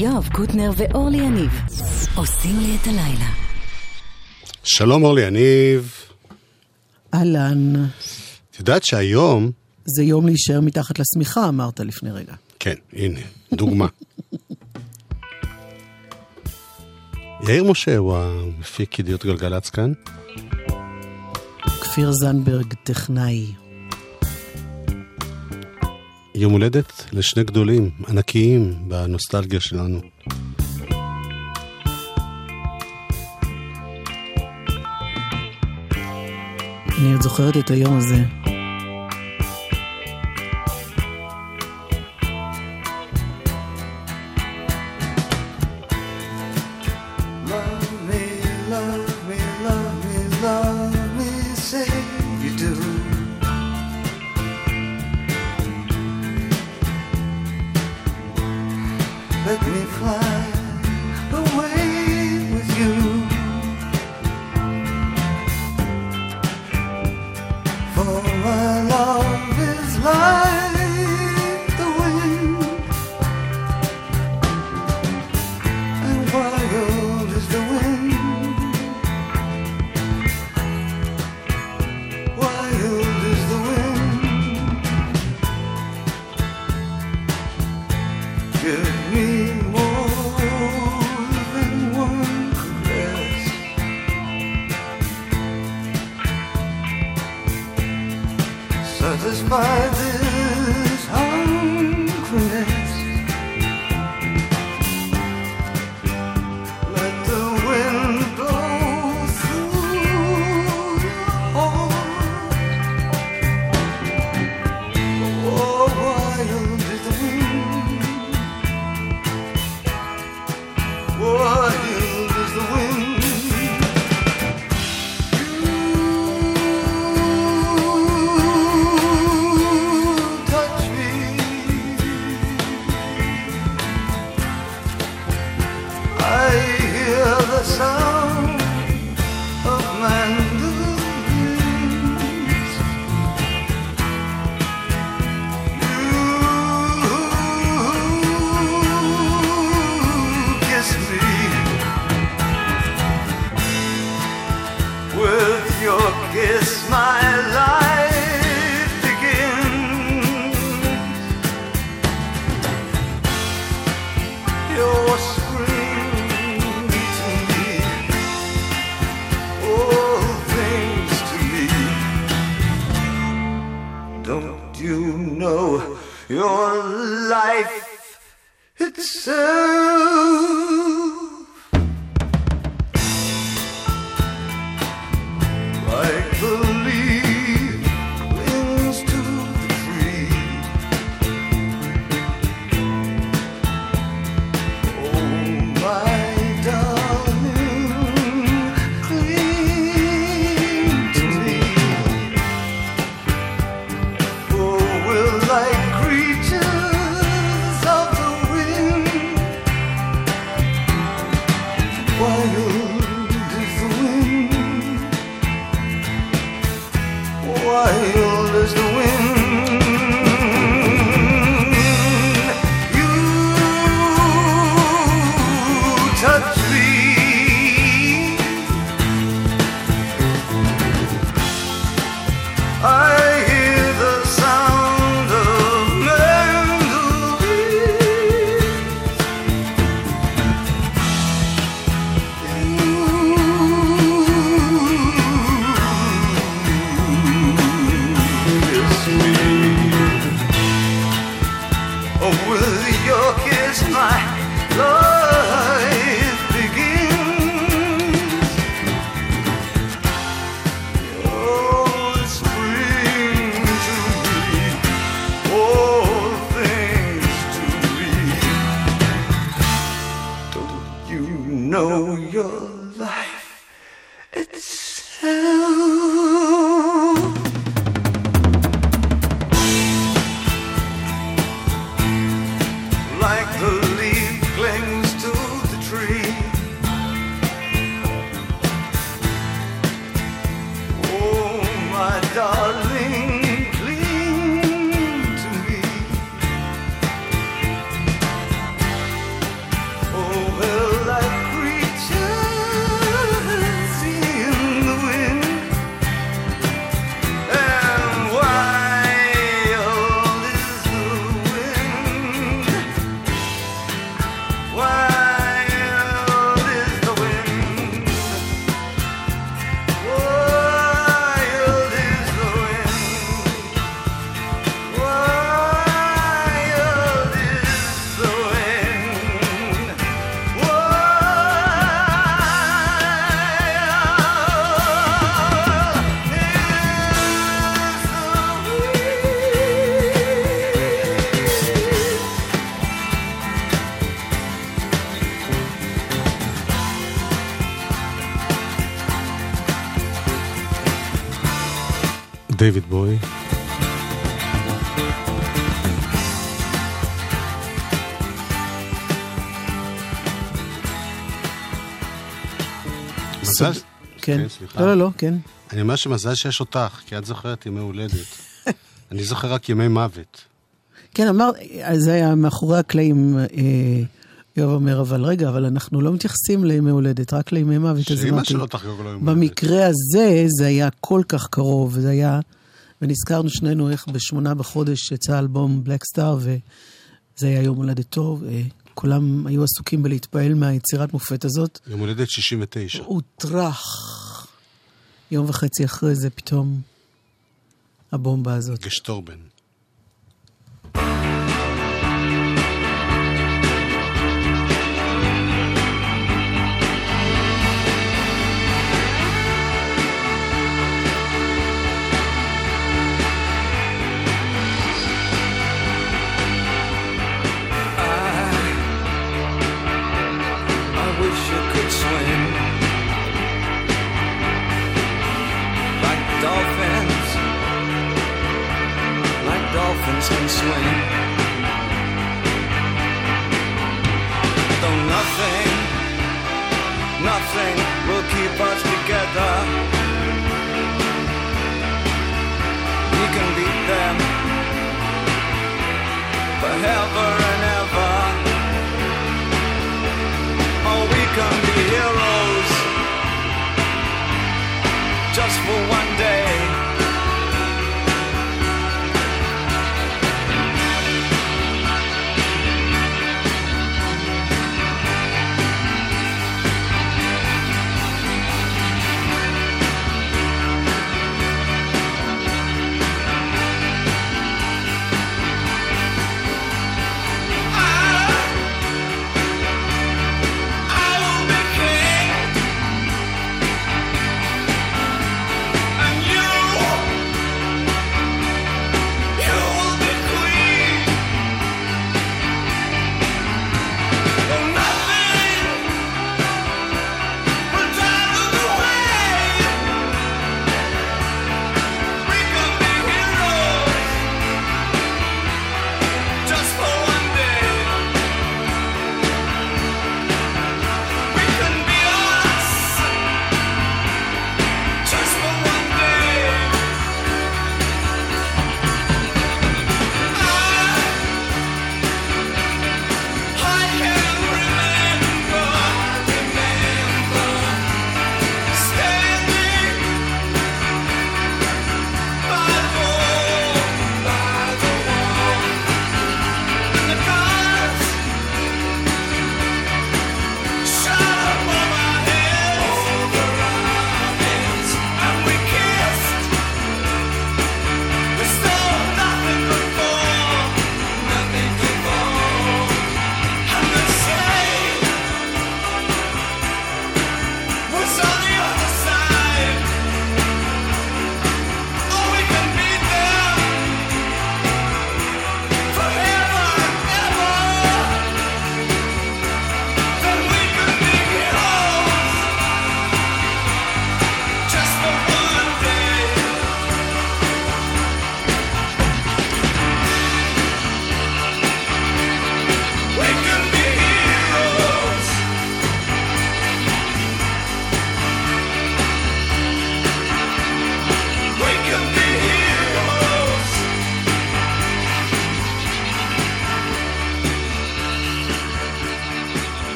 יואב קוטנר ואורלי יניב עושים לי את הלילה. שלום אורלי יניב. אהלן. את יודעת שהיום... זה יום להישאר מתחת לשמיכה, אמרת לפני רגע. כן, הנה, דוגמה. יאיר משה הוא המפיק ידיעות גלגלצ כאן. כפיר זנדברג, טכנאי. יום הולדת לשני גדולים, ענקיים, בנוסטלגיה שלנו. אני עוד זוכרת את היום הזה. כן. סליחה. לא, לא, לא, כן. אני אומר שמזל שיש אותך, כי את זוכרת ימי הולדת. אני זוכר רק ימי מוות. כן, אמר, זה היה מאחורי הקלעים, אה, יואב אומר, אבל רגע, אבל אנחנו לא מתייחסים לימי הולדת, רק לימי מוות. אמרתי, שלו תחגוג לו יום הולדת. במקרה הזה, זה היה כל כך קרוב, וזה היה, ונזכרנו שנינו איך בשמונה בחודש יצא אלבום בלק סטאר, וזה היה יום הולדת טוב. אה, כולם היו עסוקים בלהתפעל מהיצירת מופת הזאת. יום הולדת 69. הוא טראח. יום וחצי אחרי זה פתאום הבומבה הזאת. גשטורבן.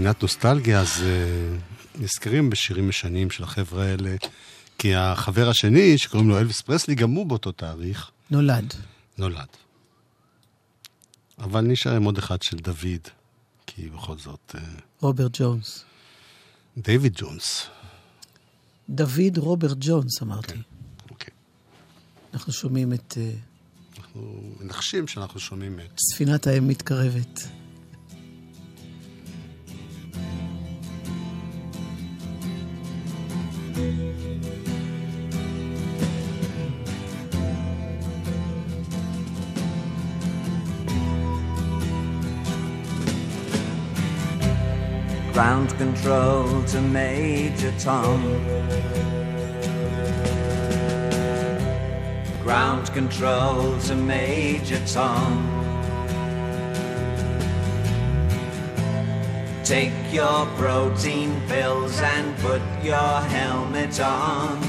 בפינת נוסטלגיה, אז uh, נזכרים בשירים ישנים של החבר'ה האלה, כי החבר השני, שקוראים לו אלוויס פרסלי, גם הוא באותו תאריך, נולד. נולד. אבל נשאר עם עוד אחד של דוד, כי בכל זאת, uh, רוברט ג'ונס. דיוויד ג'ונס. דוד רוברט ג'ונס, אמרתי. אוקיי. אנחנו שומעים את אה, אנחנו מנחשים שאנחנו שומעים את... ספינת האם מתקרבת. Ground control to Major Tom. Ground control to Major Tom. Take your protein pills and put your helmet on.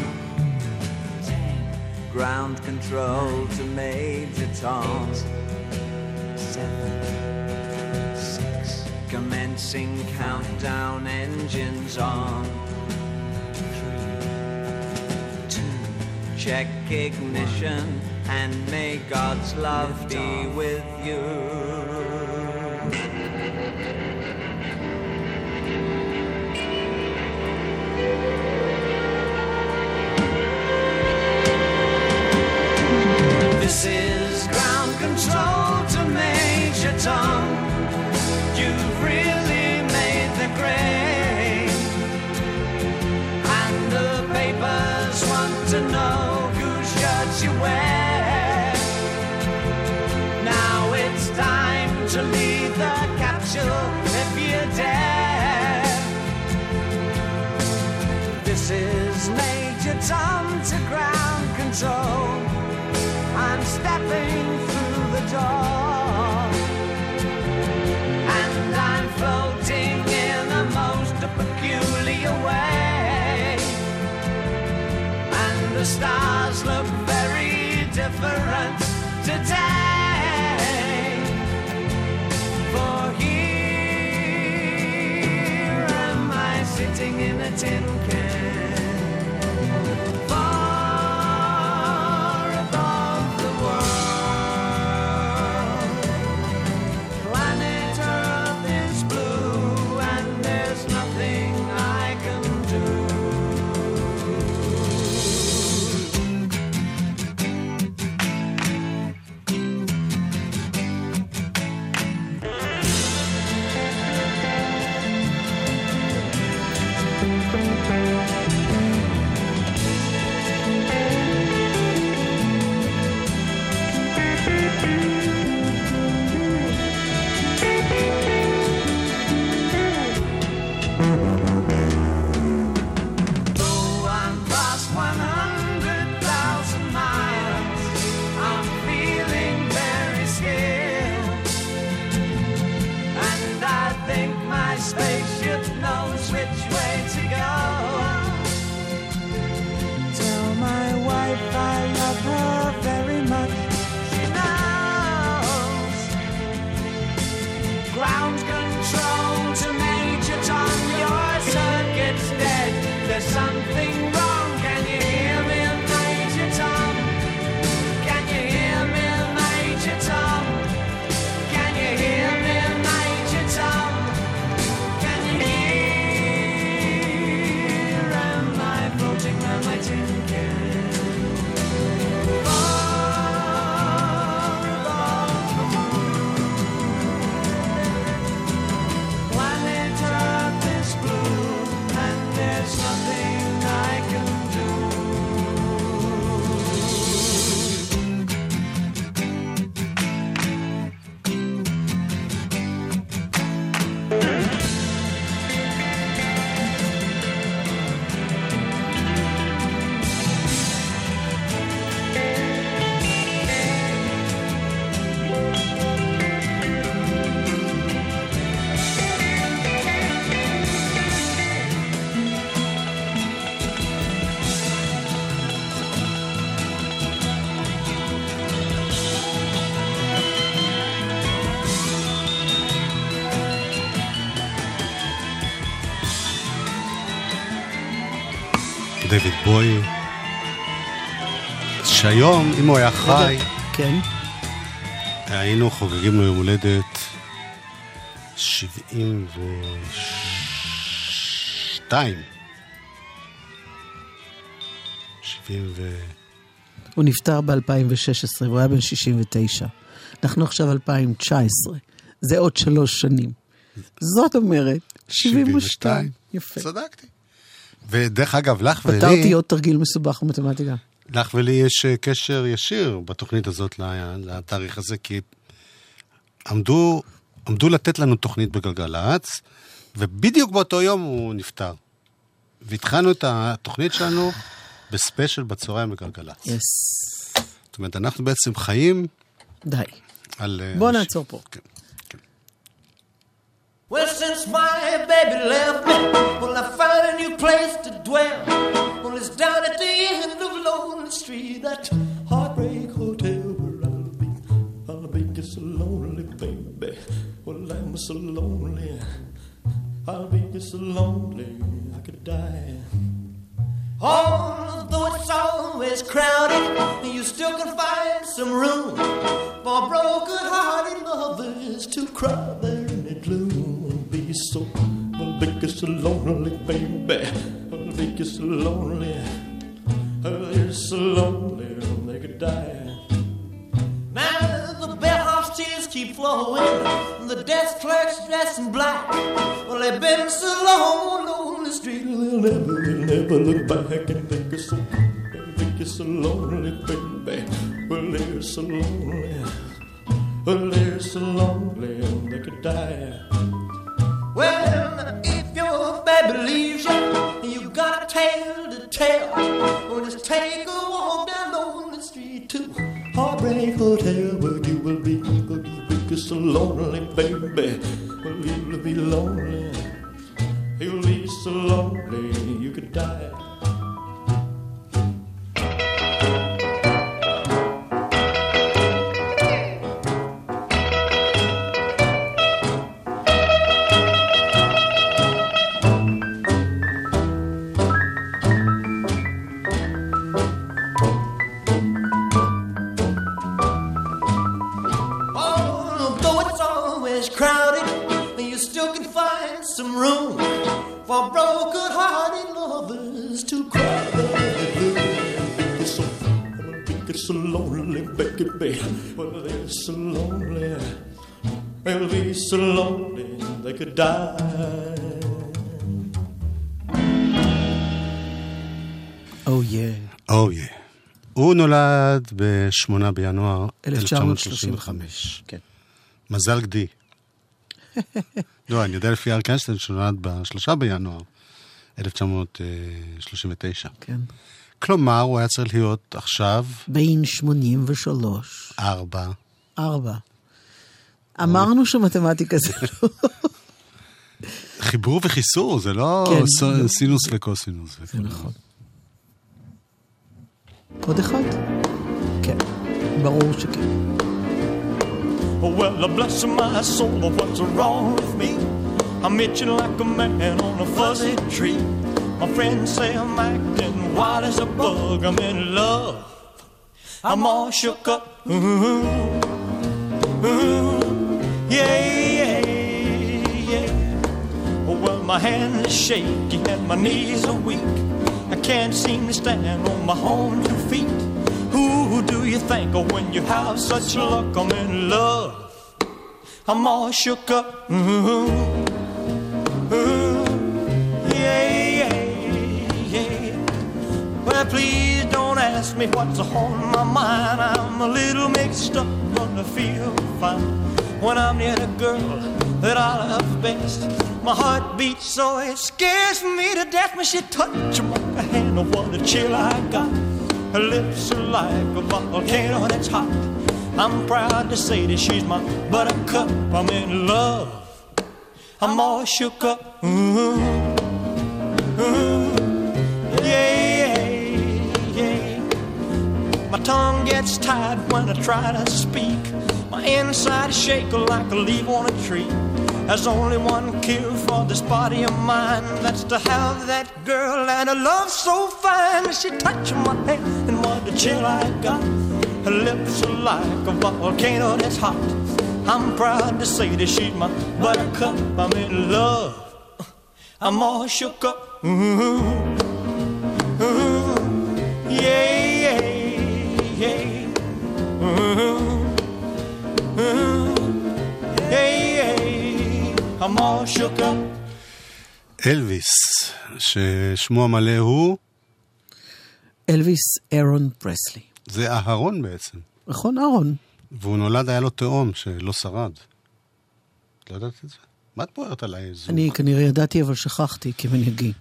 Ground control to Major Tom. Seven, six. Commencing countdown, engines on. Three, two. Check ignition and may God's love be with you. This is ground control to Major Tom. You've really made the grade. And the papers want to know whose shirts you wear. Now it's time to leave the capsule if you dare. This is Major Tom to ground control. Stepping through the door. And I'm floating in most peculiar way. And the stars look very different today. For here am I sitting in a tin בוי, שהיום, אם הוא היה חי, כן. היינו חוגגים לו יום הולדת 72. 70 ו... הוא נפטר ב-2016, והוא היה בן 69. אנחנו עכשיו 2019, זה עוד שלוש שנים. זאת אומרת, 72. יפה. צדקתי. ודרך אגב, לך ולי... פתרתי עוד תרגיל מסובך במתמטיקה. לך ולי יש אה, קשר ישיר בתוכנית הזאת לתאריך הזה, כי עמדו, עמדו לתת לנו תוכנית בגלגלצ, ובדיוק באותו יום הוא נפטר. והתחלנו את התוכנית שלנו בספיישל בצהריים בגלגלצ. יס. זאת אומרת, אנחנו בעצם חיים די. על... אה, בוא אנשים- נעצור פה. כן. Well, since my baby left me, well, I found a new place to dwell. Well, it's down at the end of Lonely Street, that heartbreak hotel where I'll be. I'll be just so lonely, baby. Well, I'm so lonely. I'll be just so lonely, I could die. Although it's always crowded, you still can find some room for broken-hearted lovers to cry so, I'll be just so lonely, baby. I'll be just so lonely. You're so lonely, they could die. Now the bellhop's tears keep flowing, the desk clerk's dressed in black. Well, they've been so long on the street, they'll never, they'll never look back and think it's so, think it's so lonely, baby. Well, they're so lonely, well, they're so lonely, they could die. Well, if your baby leaves you, you got a tale to tell. Well, just take a walk down on the street to Heartbreak Hotel, where you will be, where you will be so lonely, baby. Well, you'll be lonely. You'll be so lonely, you could die. Be so lonely they could die. או יא. אוי. הוא נולד ב-8 בינואר 1935. 1935. כן. מזל גדי. לא, אני יודע לפי אריק איינשטיין שהוא נולד ב-3 בינואר 1939. כן. כלומר, הוא היה צריך להיות עכשיו בין 83, ארבע. 4. אמרנו שמתמטיקה זה לא... חיבור וחיסור, זה לא כן. ס- סינוס וקוסינוס. זה נכון. עוד אחד? כן, ברור שכן. Oh, well, bless my soul, what's wrong with me? I'm itching like a man on a fuzzy tree. My friends say I'm acting wild as a bug. I'm in love. I'm all shook up. Ooh, ooh, yeah, yeah, yeah. Well, my hands are shaky and my knees are weak. I can't seem to stand on my own two feet. Who do you think of when you have such luck? I'm in love. I'm all shook up. Ooh, ooh, yeah, yeah, yeah. Well, please don't ask me what's on my mind. I'm a little mixed up, I feel fine when I'm near the girl that I love best. My heart beats so it scares me to death when she touches my hand. Oh, what a chill I got. Her lips are like a volcano that's hot. I'm proud to say that she's my buttercup. I'm in love. I'm all shook up. Ooh, ooh, yeah, yeah, yeah. My tongue gets tied when I try to speak. Inside shake like a leaf on a tree. There's only one cure for this body of mine. That's to have that girl and a love so fine. She touched my hand and what a chill I got. Her lips are like a volcano that's hot. I'm proud to say that she's my buttercup. I'm in love. I'm all shook up. Ooh, ooh, yeah, yeah, yeah. Ooh, אלוויס, ששמו המלא הוא, אלוויס אירון פרסלי. זה אהרון בעצם. נכון, אהרון? והוא נולד, היה לו תאום שלא שרד. את לא יודעת את זה? מה את בוערת עליי? זוג? אני כנראה ידעתי, אבל שכחתי, כמנהגי.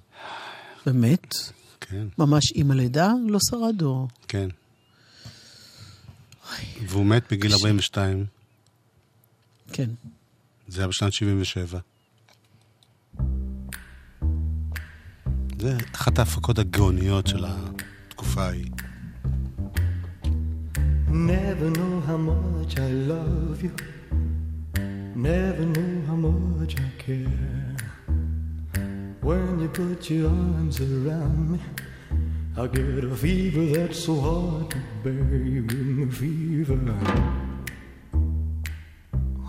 באמת? כן, ממש עם הלידה? לא שרד או... כן. והוא מת בגיל 42, כן. זה היה בשנת 77. זה אחת ההפקות הגאוניות של התקופה ההיא. Never know how much I love you. Never know how much I care. When you put your arms around me, I get a fever that's so hard to bear. You give me fever.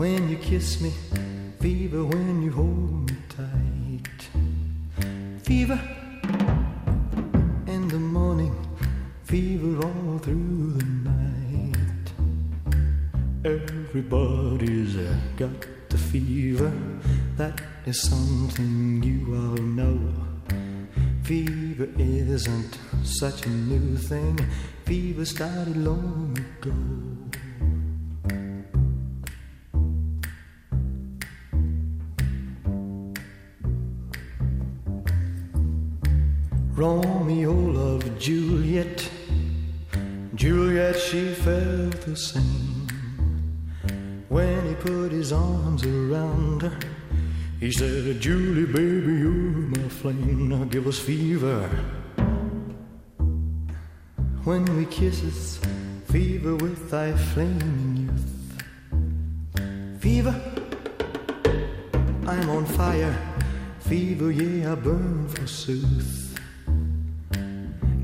When you kiss me, fever when you hold me tight. Fever in the morning, fever all through the night. Everybody's uh, got the fever, that is something you all know. Fever isn't such a new thing, fever started long ago. Romeo loved Juliet. Juliet, she felt the same. When he put his arms around her, he said, Julie, baby, you're my flame. Now give us fever. When we kisses, fever with thy flaming youth. Fever, I'm on fire. Fever, yeah, I burn forsooth.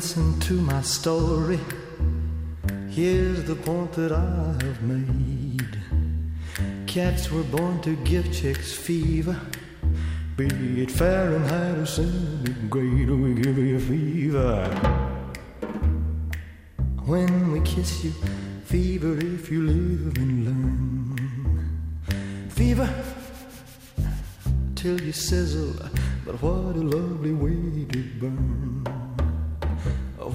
Listen to my story. Here's the point that I have made. Cats were born to give chicks fever. Be it Fahrenheit or centigrade, we give you a fever. When we kiss you, fever if you live and learn. Fever till you sizzle, but what a lovely way to burn.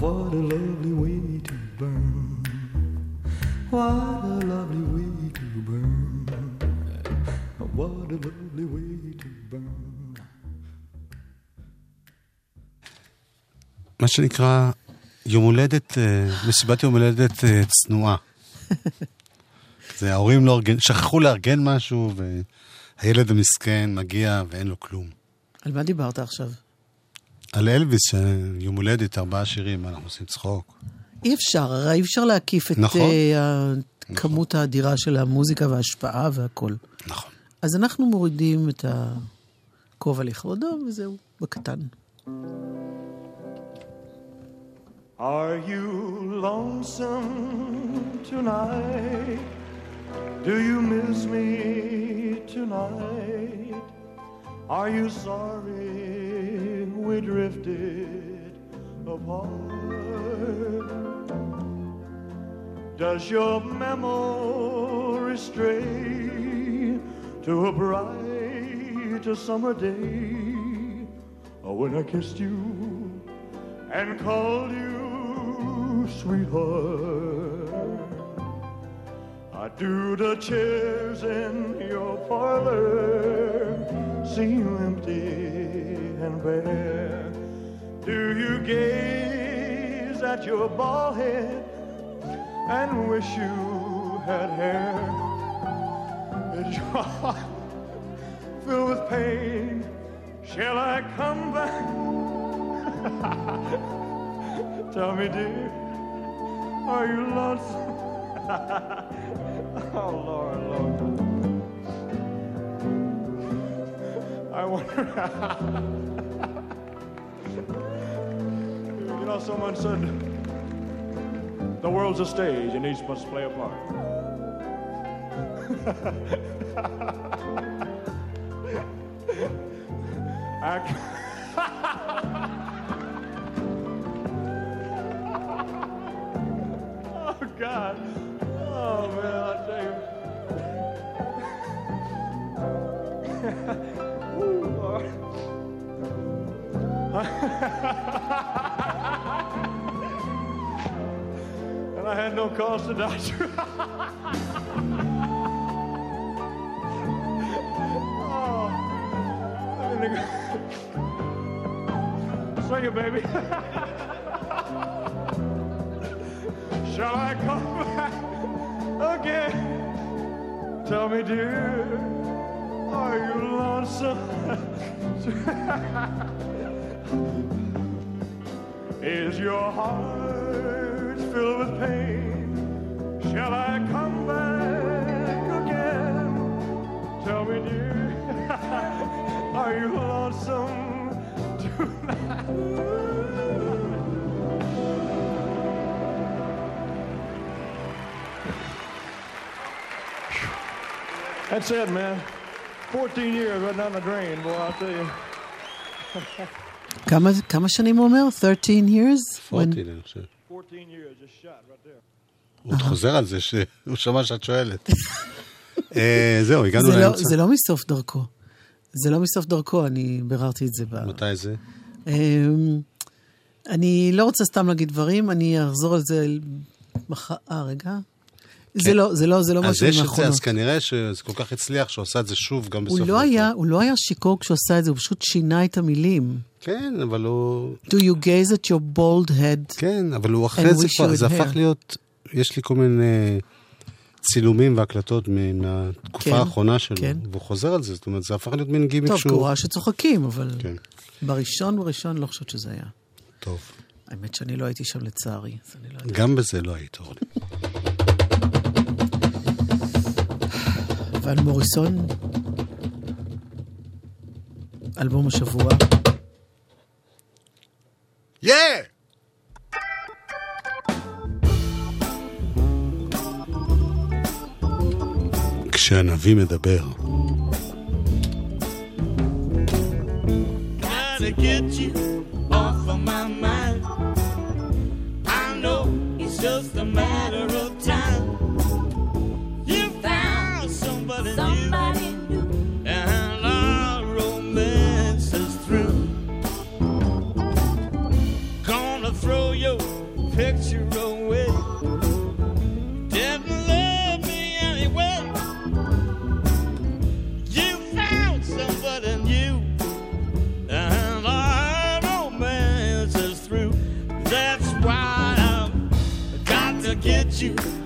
What a lovely way to burn. What a lovely way to burn. What a lovely way to burn. מה שנקרא יום הולדת, אה, מסיבת יום הולדת אה, צנועה. זה ההורים לא ארגן, שכחו לארגן משהו, והילד המסכן מגיע ואין לו כלום. על מה דיברת עכשיו? על אלוויס, שיום הולדת, ארבעה שירים, אנחנו עושים צחוק. אי אפשר, הרי אי אפשר להקיף את נכון. אה, הכמות האדירה של המוזיקה וההשפעה והכל. נכון. אז אנחנו מורידים את הכובע לכבודו, וזהו, בקטן. Are you lonesome tonight? Do you miss me tonight? Are you sorry we drifted apart? Does your memory stray to a bright summer day when I kissed you and called you sweetheart? I do the chairs in your parlor seem empty and bare. Do you gaze at your bald head and wish you had hair? Is your heart filled with pain? Shall I come back? Tell me, dear, are you lonesome? oh, Lord, Lord. I wonder. you know, someone said the world's a stage and each must play a part. I, had no cause oh. Sing it, baby. That's it, man. 14 years right down the drain, boy, I'll tell you. כמה, כמה שנים הוא אומר? 13 years? When- פורטין, אני חושב. 14 years, just shot right there. הוא עוד חוזר על זה שהוא שמע שאת שואלת. אה, זהו, הגענו לא, לאמצע. זה לא מסוף דרכו. זה לא מסוף דרכו, אני ביררתי את זה. מתי זה? אמ, אני לא רוצה סתם להגיד דברים, אני אחזור על זה מחר... אה, רגע. זה לא, זה לא, זה לא כן. אז משהו יש את זה. אז כנראה שזה כל כך הצליח שהוא עשה את זה שוב גם בסוף. הוא לא. היה, הוא לא היה שיכור כשהוא עשה את זה, הוא פשוט שינה את המילים. כן, אבל הוא... Do you gaze at your bald head? כן, אבל הוא אחרי זה כבר, זה הפך. להיות... יש לי כל מיני צילומים והקלטות מהתקופה כן, האחרונה שלו, כן. והוא חוזר על זה, זאת אומרת, זה הפך להיות מין גימיק טוב, שהוא... ראה שצוחקים, אבל כן, בראשון, בראשון לא חושבת שזה היה. טוב. האמת שאני לא הייתי שם לצערי, אז אני לא יודעת. גם בזה לא היית, אורלי. אבל מוריסון, אלבום השבוע, יא! כשהנביא מדבר. Gotta get you off of my mind. I know it's just a matter of time. You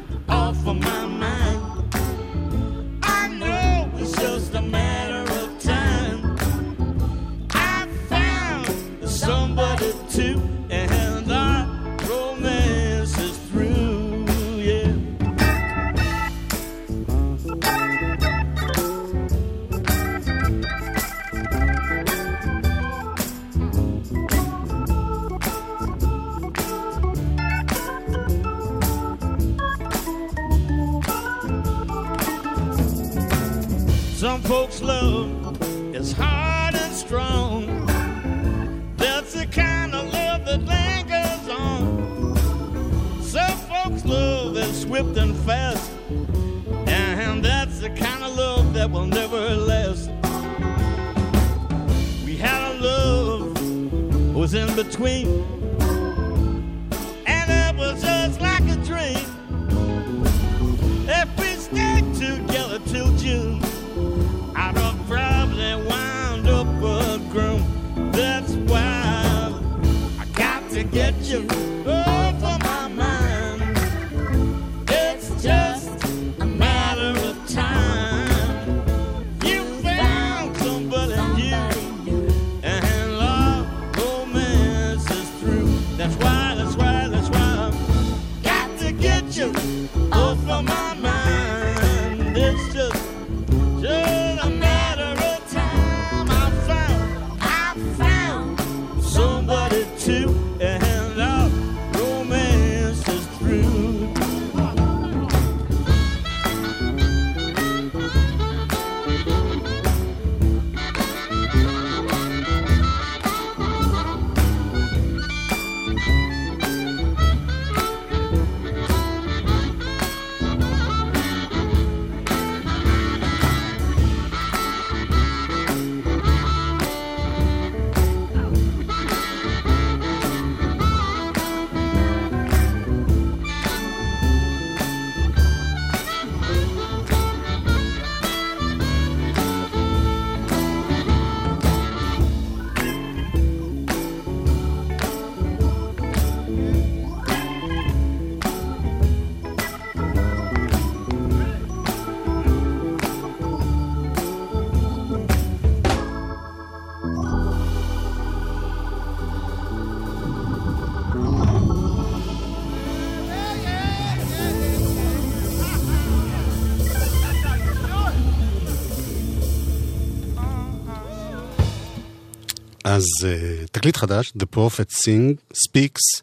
אז uh, תקליט חדש, The Prophet Sing, Speaks,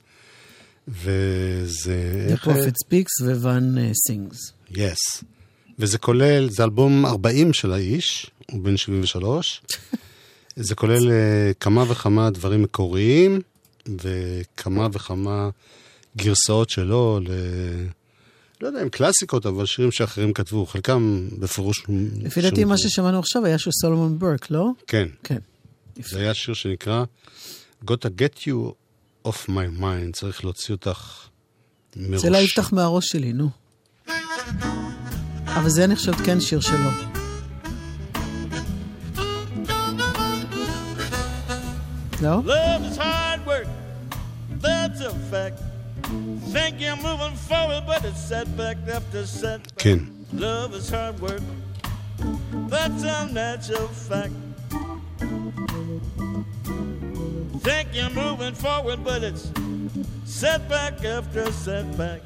וזה... The איך- Prophet Speaks וואן אה, Sings. Yes. וזה כולל, זה אלבום 40 של האיש, הוא בן 73. זה כולל אה, כמה וכמה דברים מקוריים, וכמה וכמה גרסאות שלו ל... לא יודע אם קלאסיקות, אבל שירים שאחרים כתבו, חלקם בפירוש... לפי דעתי מה ששמענו עכשיו היה של סולומון ברק, לא? כן, כן. זה היה שיר שנקרא Gotta Get You Off My Mind, צריך להוציא אותך מראש. זה לא יפתח מהראש שלי, נו. אבל זה נחשב כן שיר שלו. לא? כן. Love is hard work. That's a natural fact. Think you're moving forward, but it's setback after setback.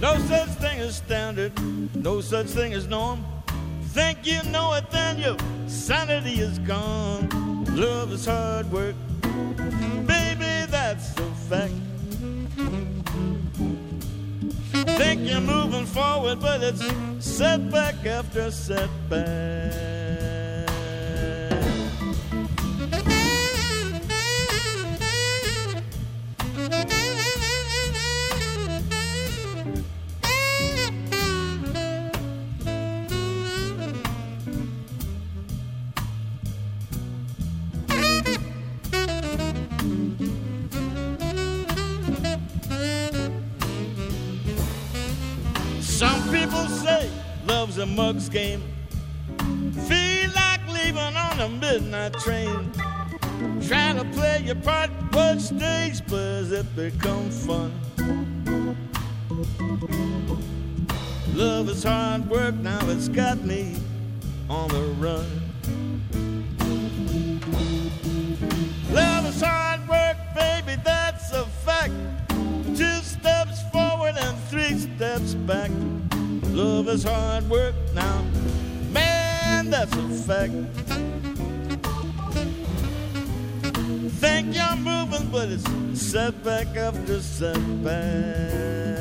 No such thing as standard, no such thing as norm. Think you know it, then your sanity is gone. Love is hard work, baby, that's a fact. Think you're moving forward, but it's setback after setback. Mug's game. Feel like leaving on a midnight train. Trying to play your part, but stage does it become fun? Love is hard work, now it's got me on the run. Love is hard work, baby, that's a fact. Two steps forward and three steps back. Love is hard work but it's setback after setback.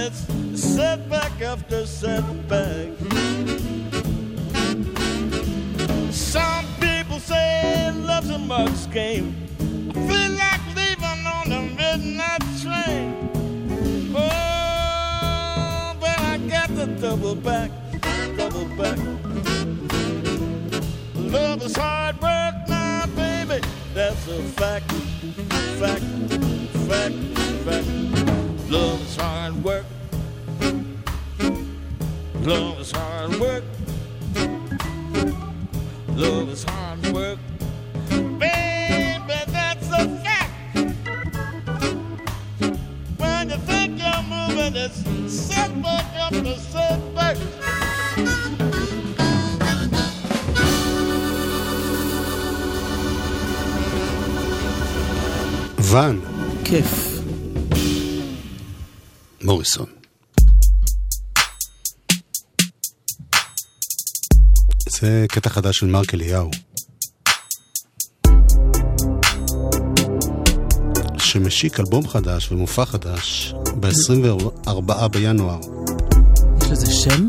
It's setback after setback. Some people say love's a mug's game. I feel like leaving on the midnight train. Oh, but I got to double back, double back. Love is hard work now, baby. That's a fact, fact, fact, fact. Love is hard work. Love is hard work. Love is hard work. Baby, that's a fact. When you think you're moving, it's setback after setback. ואן, כיף. מוריסון. זה קטע חדש של מרק אליהו. שמשיק אלבום חדש ומופע חדש ב-24 בינואר. יש לזה שם?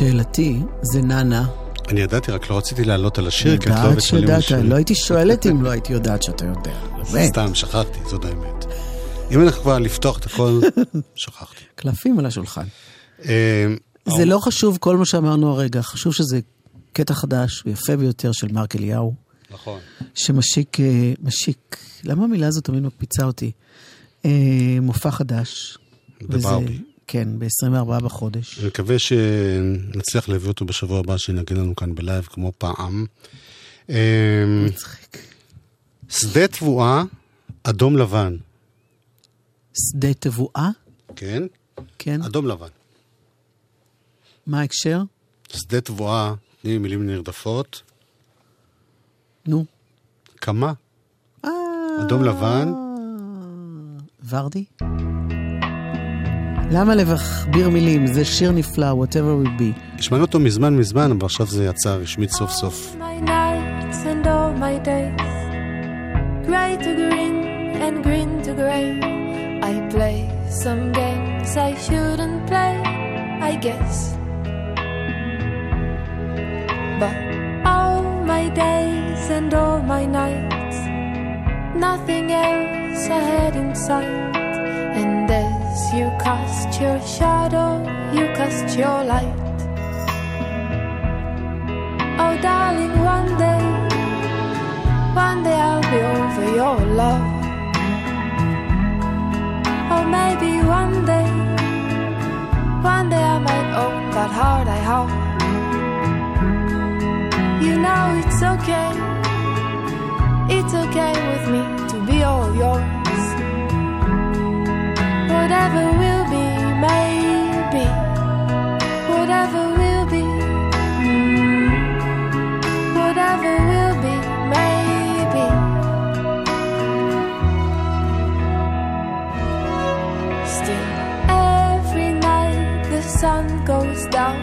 לשאלתי, זה נאנה. אני ידעתי, רק לא רציתי לעלות על השיר, כי את לא יודעת אוהבת על שירים. לא הייתי שואלת אם לא הייתי יודעת שאתה יודע. סתם, שכחתי, זאת האמת. אם אנחנו כבר לפתוח את הכל, שכחתי. קלפים על השולחן. אה, זה לא חשוב כל מה שאמרנו הרגע, חשוב שזה קטע חדש ויפה ביותר של מרק אליהו, נכון. שמשיק, אה, משיק, למה המילה הזאת תמיד מקפיצה אותי? אה, מופע חדש. וזה- ברבי. כן, ב-24 בחודש. אני מקווה שנצליח להביא אותו בשבוע הבא, שינגן לנו כאן בלייב כמו פעם. אה, מצחיק. שדה תבואה, אדום לבן. שדה תבואה, כן? כן. אדום לבן. מה ההקשר? שדה תבואה, תני לי מילים נרדפות. נו. כמה? אה, אדום לבן. ורדי? למה להכביר מילים? זה שיר נפלא, whatever will be. השמענו אותו מזמן מזמן, אבל עכשיו זה יצא רשמית סוף סוף. my nights and all my days, gray to green and green to gray. I play some games I shouldn't play, I guess. But all my days and all my nights, nothing else ahead in sight. You cast your shadow, you cast your light. Oh, darling, one day, one day I'll be over your love. Or maybe one day, one day I might open that heart I have. You know it's okay, it's okay with me to be all yours. Whatever will be, maybe. Whatever will be. mm, Whatever will be, maybe. Still, every night the sun goes down.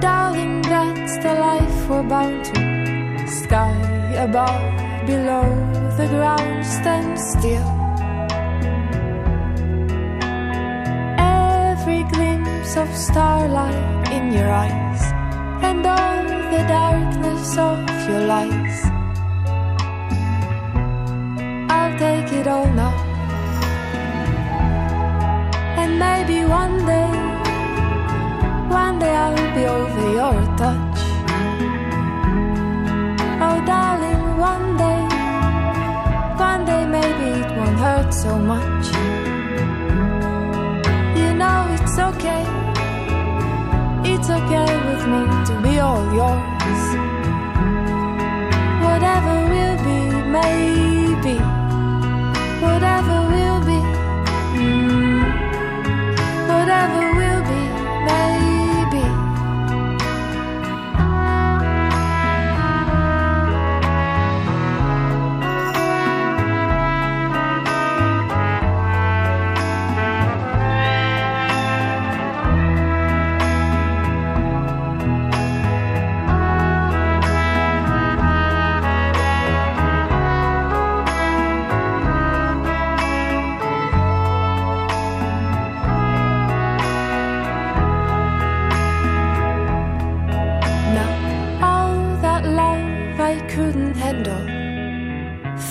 Darling, that's the life we're bound to. Sky above, below the ground, stand still. Of starlight in your eyes, and all the darkness of your lies. I'll take it all now. And maybe one day, one day I'll be over your touch. Oh, darling, one day, one day maybe it won't hurt so much. It's okay with me to be all yours. Whatever will be, maybe. Whatever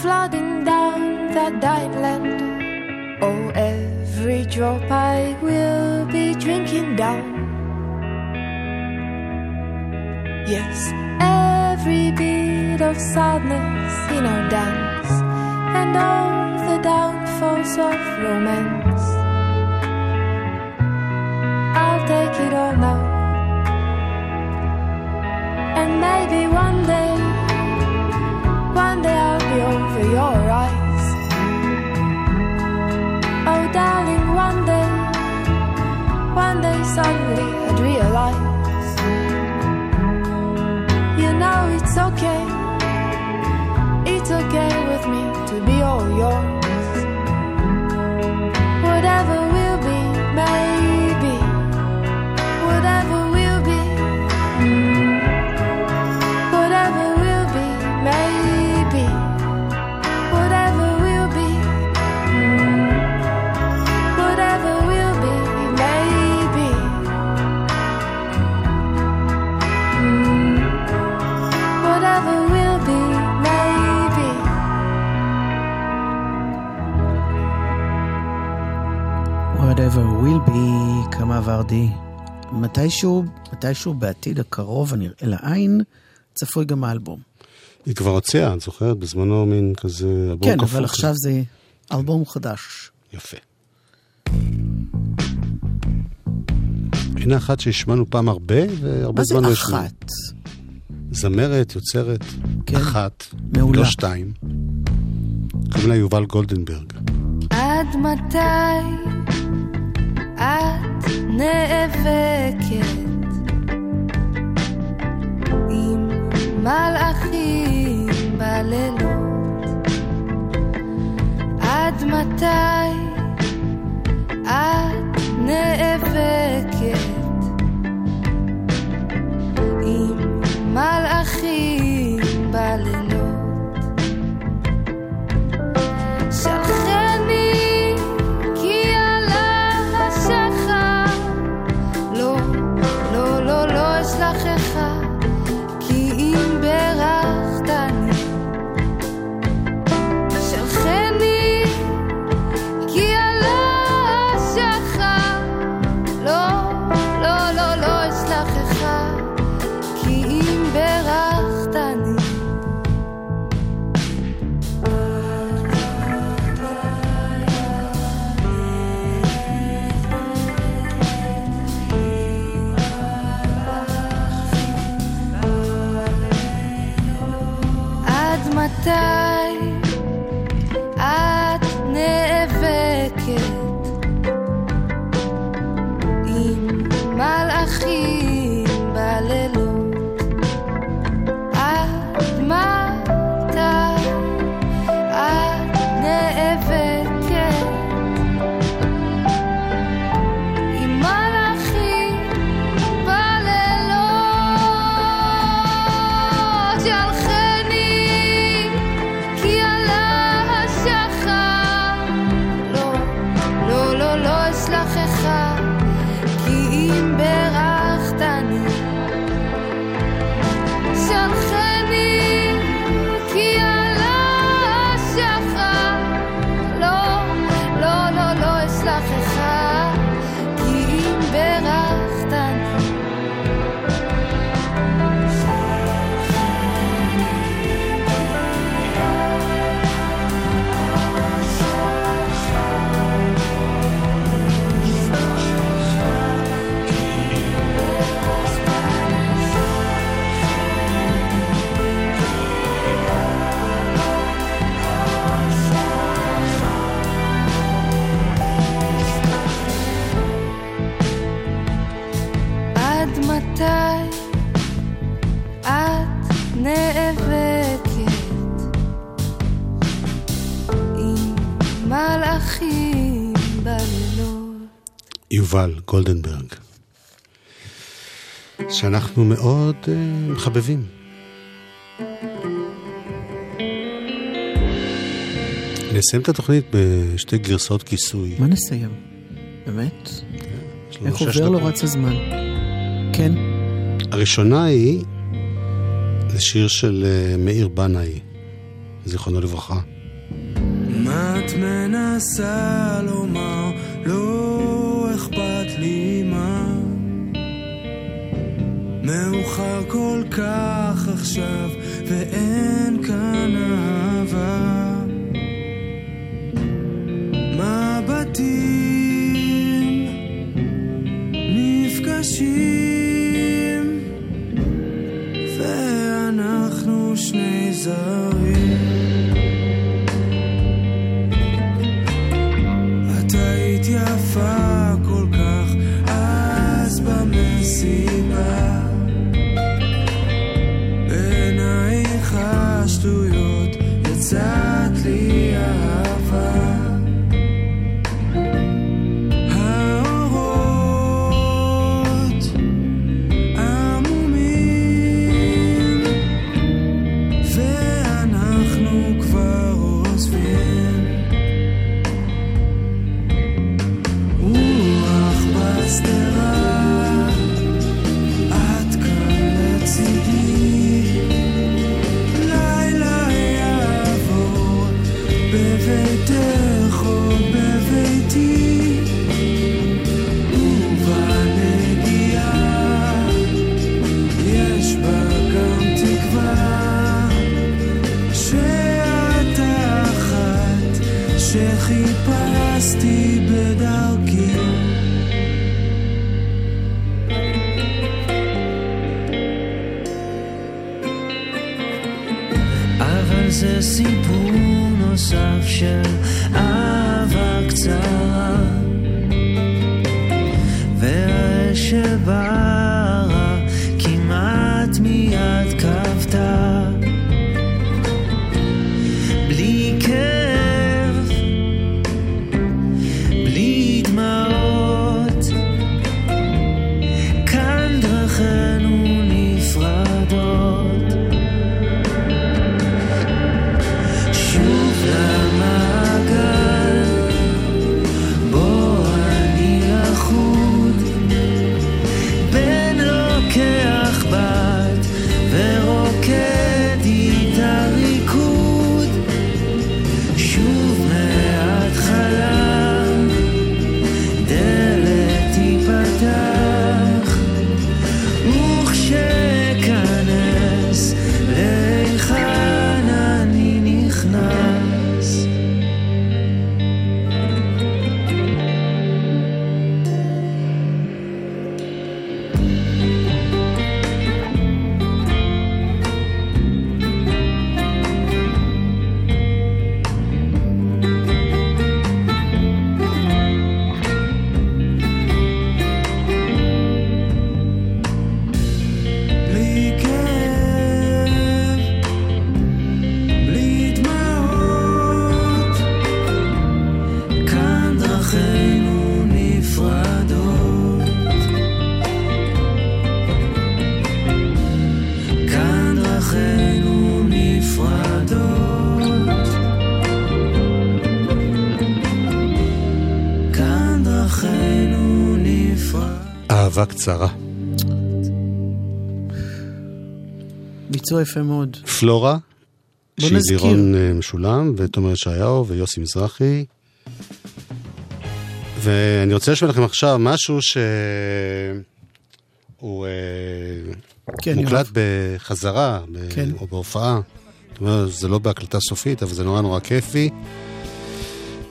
flooding down that dying land. Oh, every drop I will be drinking down. Yes, every bit of sadness in our dance, and all the downfalls of romance. I'll take it all now. And maybe one day, one day I'll your eyes. Oh, darling, one day, one day suddenly ורדי. מתישהו, מתישהו בעתיד הקרוב הנראה לעין, צפוי גם האלבום. היא כבר הוציאה, את זוכרת? בזמנו מין כזה אלבום כן, כפול אבל כזה. עכשיו זה אלבום חדש. יפה. הנה אחת שהשמענו פעם הרבה, והרבה מה זה זמן לא השמענו. אחת? זמרת, יוצרת, כן. אחת, מעולה. לא שתיים. קוראים לה יובל גולדנברג. עד מתי את נאבקת עם מלאכים בלילות? עד מתי את נאבקת עם מלאכים tard. גולדנברג. שאנחנו מאוד uh, מחבבים. נסיים את התוכנית בשתי גרסאות כיסוי. מה נסיים? באמת? לנו איך עובר לו. רץ הזמן? כן. הראשונה היא, זה שיר של אה, מאיר בנאי, זיכרונו לברכה. מה את מנסה לומר? לא אכפת לי מה. מאוחר כל כך עכשיו, ואין קצרה. ביצוע יפה מאוד. פלורה, שהיא נזכיר. לירון אה, משולם, ותומר ישעיהו ויוסי מזרחי. ואני רוצה לשמוע לכם עכשיו משהו שהוא אה, כן, מוקלט. בחזרה, כן. או בהופעה. זאת אומרת, זה לא בהקלטה סופית, אבל זה נורא נורא כיפי.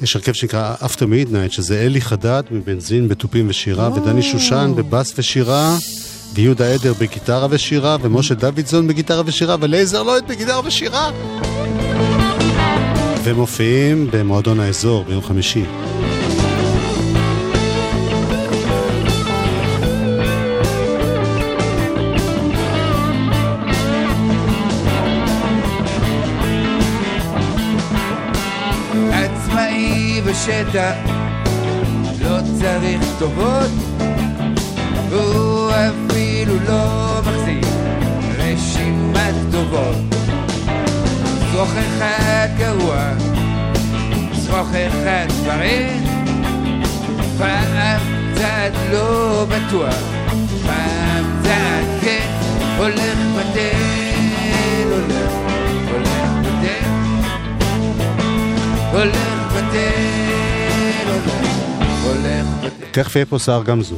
יש הרכב שנקרא After Midnight, שזה אלי חדד מבנזין בתופים ושירה, ודני שושן בבאס ושירה, ויהודה עדר בגיטרה ושירה, ומשה דוידזון בגיטרה ושירה, ולייזר לויד בגיטרה ושירה. ומופיעים במועדון האזור ביום חמישי. בשטח, לא צריך טובות, והוא אפילו לא מחזיק רשימת כתובות. שרוך אחד גרוע, שרוך אחד בריא, פעם צעד לא בטוח, פעם צעד כן, הולך בדל, הולך, הולך בדל. הולך ותל, הולך ותל. תכף יהיה פה שר גמזו.